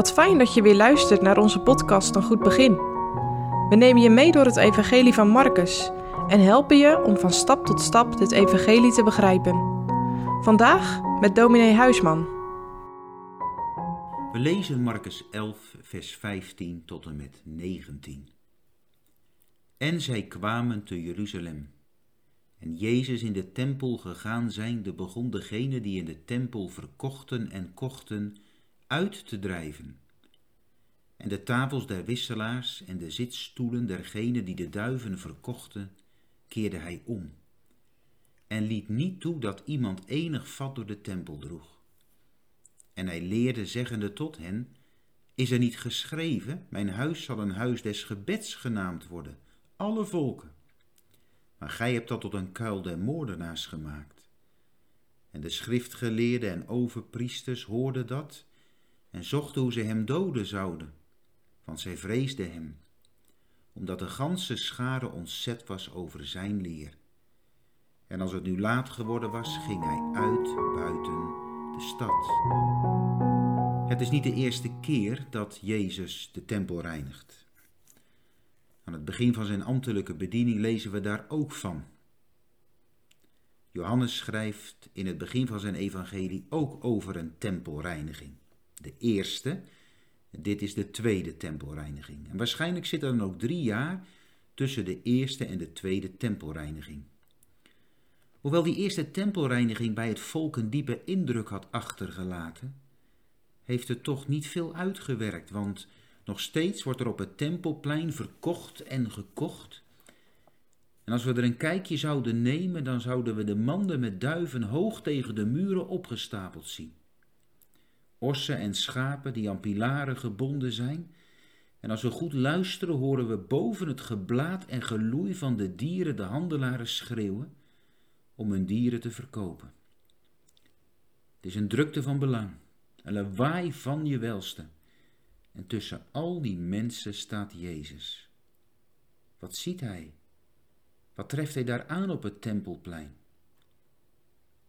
Wat fijn dat je weer luistert naar onze podcast Een Goed Begin. We nemen je mee door het Evangelie van Marcus en helpen je om van stap tot stap dit Evangelie te begrijpen. Vandaag met dominee Huisman. We lezen Marcus 11, vers 15 tot en met 19. En zij kwamen te Jeruzalem. En Jezus in de tempel gegaan zijnde begon degene die in de tempel verkochten en kochten uit te drijven. En de tafels der wisselaars en de zitstoelen dergenen die de duiven verkochten, keerde hij om. En liet niet toe dat iemand enig vat door de tempel droeg. En hij leerde zeggende tot hen, is er niet geschreven, mijn huis zal een huis des gebeds genaamd worden, alle volken. Maar gij hebt dat tot een kuil der moordenaars gemaakt. En de schriftgeleerden en overpriesters hoorden dat en zochten hoe ze hem doden zouden, want zij vreesden hem, omdat de ganse schare ontzet was over zijn leer. En als het nu laat geworden was, ging hij uit buiten de stad. Het is niet de eerste keer dat Jezus de tempel reinigt. Aan het begin van zijn ambtelijke bediening lezen we daar ook van. Johannes schrijft in het begin van zijn evangelie ook over een tempelreiniging de eerste. Dit is de tweede tempelreiniging. En waarschijnlijk zit er dan ook drie jaar tussen de eerste en de tweede tempelreiniging. Hoewel die eerste tempelreiniging bij het volk een diepe indruk had achtergelaten, heeft het toch niet veel uitgewerkt, want nog steeds wordt er op het tempelplein verkocht en gekocht. En als we er een kijkje zouden nemen, dan zouden we de manden met duiven hoog tegen de muren opgestapeld zien ossen en schapen die aan pilaren gebonden zijn. En als we goed luisteren, horen we boven het geblaat en geloei van de dieren de handelaren schreeuwen om hun dieren te verkopen. Het is een drukte van belang, een lawaai van je welste. En tussen al die mensen staat Jezus. Wat ziet hij? Wat treft hij daar aan op het tempelplein?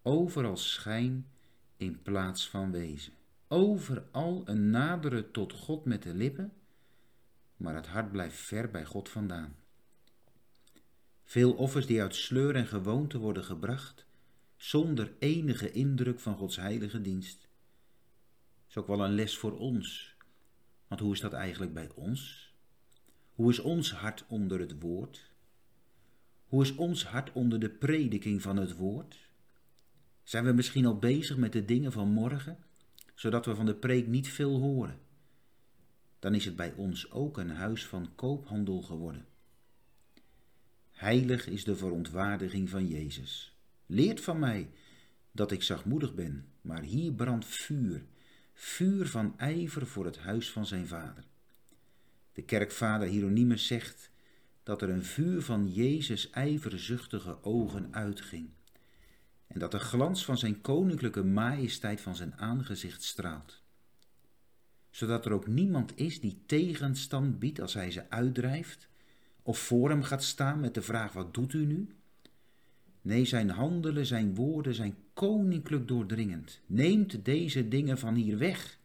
Overal schijn in plaats van wezen overal een naderen tot God met de lippen, maar het hart blijft ver bij God vandaan. Veel offers die uit sleur en gewoonte worden gebracht, zonder enige indruk van Gods heilige dienst. Is ook wel een les voor ons. Want hoe is dat eigenlijk bij ons? Hoe is ons hart onder het woord? Hoe is ons hart onder de prediking van het woord? Zijn we misschien al bezig met de dingen van morgen? Zodat we van de preek niet veel horen. Dan is het bij ons ook een huis van koophandel geworden. Heilig is de verontwaardiging van Jezus. Leert van mij dat ik zachtmoedig ben, maar hier brandt vuur, vuur van ijver voor het huis van zijn vader. De kerkvader Hieronymus zegt dat er een vuur van Jezus ijverzuchtige ogen uitging en dat de glans van zijn koninklijke majesteit van zijn aangezicht straalt. Zodat er ook niemand is die tegenstand biedt als hij ze uitdrijft, of voor hem gaat staan met de vraag: wat doet u nu? Nee, zijn handelen, zijn woorden zijn koninklijk doordringend. Neemt deze dingen van hier weg.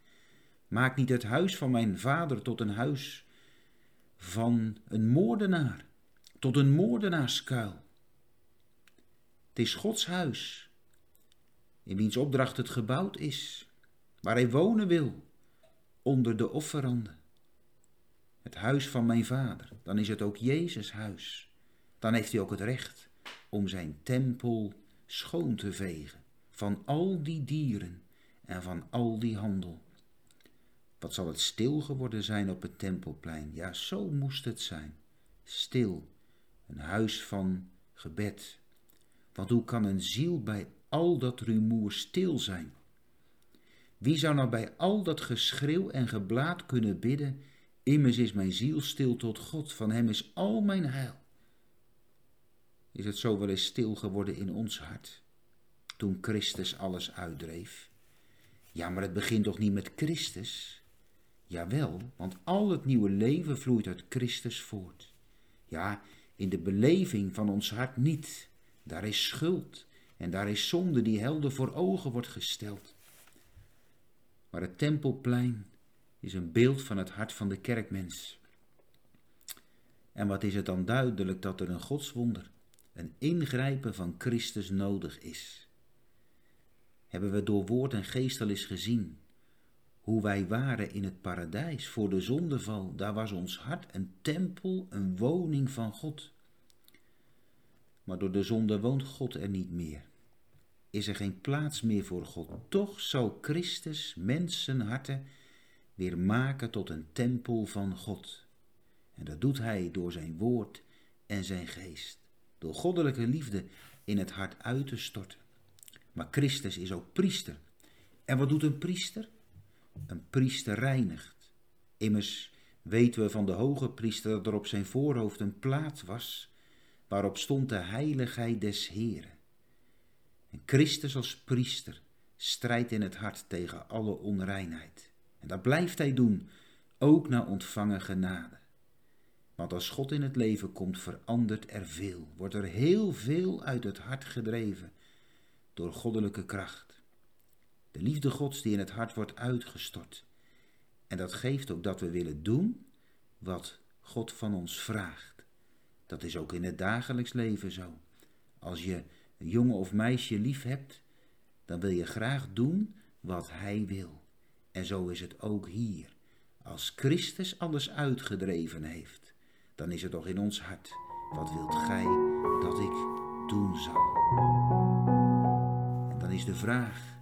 Maak niet het huis van mijn vader tot een huis van een moordenaar, tot een moordenaarskuil. Het is Gods huis, in wiens opdracht het gebouwd is, waar hij wonen wil, onder de offeranden. Het huis van mijn vader, dan is het ook Jezus huis. Dan heeft hij ook het recht om zijn tempel schoon te vegen van al die dieren en van al die handel. Wat zal het stil geworden zijn op het tempelplein? Ja, zo moest het zijn. Stil, een huis van gebed, want hoe kan een ziel bij al dat rumoer stil zijn? Wie zou nou bij al dat geschreeuw en geblaat kunnen bidden, immers is mijn ziel stil tot God, van hem is al mijn heil. Is het zo wel eens stil geworden in ons hart, toen Christus alles uitdreef? Ja, maar het begint toch niet met Christus? Jawel, want al het nieuwe leven vloeit uit Christus voort. Ja, in de beleving van ons hart niet, daar is schuld en daar is zonde die helder voor ogen wordt gesteld. Maar het tempelplein is een beeld van het hart van de kerkmens. En wat is het dan duidelijk dat er een godswonder, een ingrijpen van Christus nodig is? Hebben we door woord en geest al eens gezien hoe wij waren in het paradijs voor de zondeval? Daar was ons hart een tempel, een woning van God. Maar door de zonde woont God er niet meer. Is er geen plaats meer voor God. Toch zal Christus mensenharten weer maken tot een tempel van God. En dat doet hij door zijn woord en zijn geest. Door goddelijke liefde in het hart uit te storten. Maar Christus is ook priester. En wat doet een priester? Een priester reinigt. Immers weten we van de hoge priester dat er op zijn voorhoofd een plaat was waarop stond de heiligheid des Heren. En Christus als priester strijdt in het hart tegen alle onreinheid. En dat blijft hij doen, ook na ontvangen genade. Want als God in het leven komt, verandert er veel, wordt er heel veel uit het hart gedreven door goddelijke kracht. De liefde Gods die in het hart wordt uitgestort. En dat geeft ook dat we willen doen wat God van ons vraagt. Dat is ook in het dagelijks leven zo. Als je een jongen of meisje lief hebt, dan wil je graag doen wat hij wil. En zo is het ook hier. Als Christus alles uitgedreven heeft, dan is het toch in ons hart. Wat wilt gij dat ik doen zal? En dan is de vraag,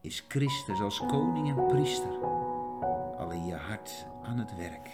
is Christus als koning en priester al in je hart aan het werk?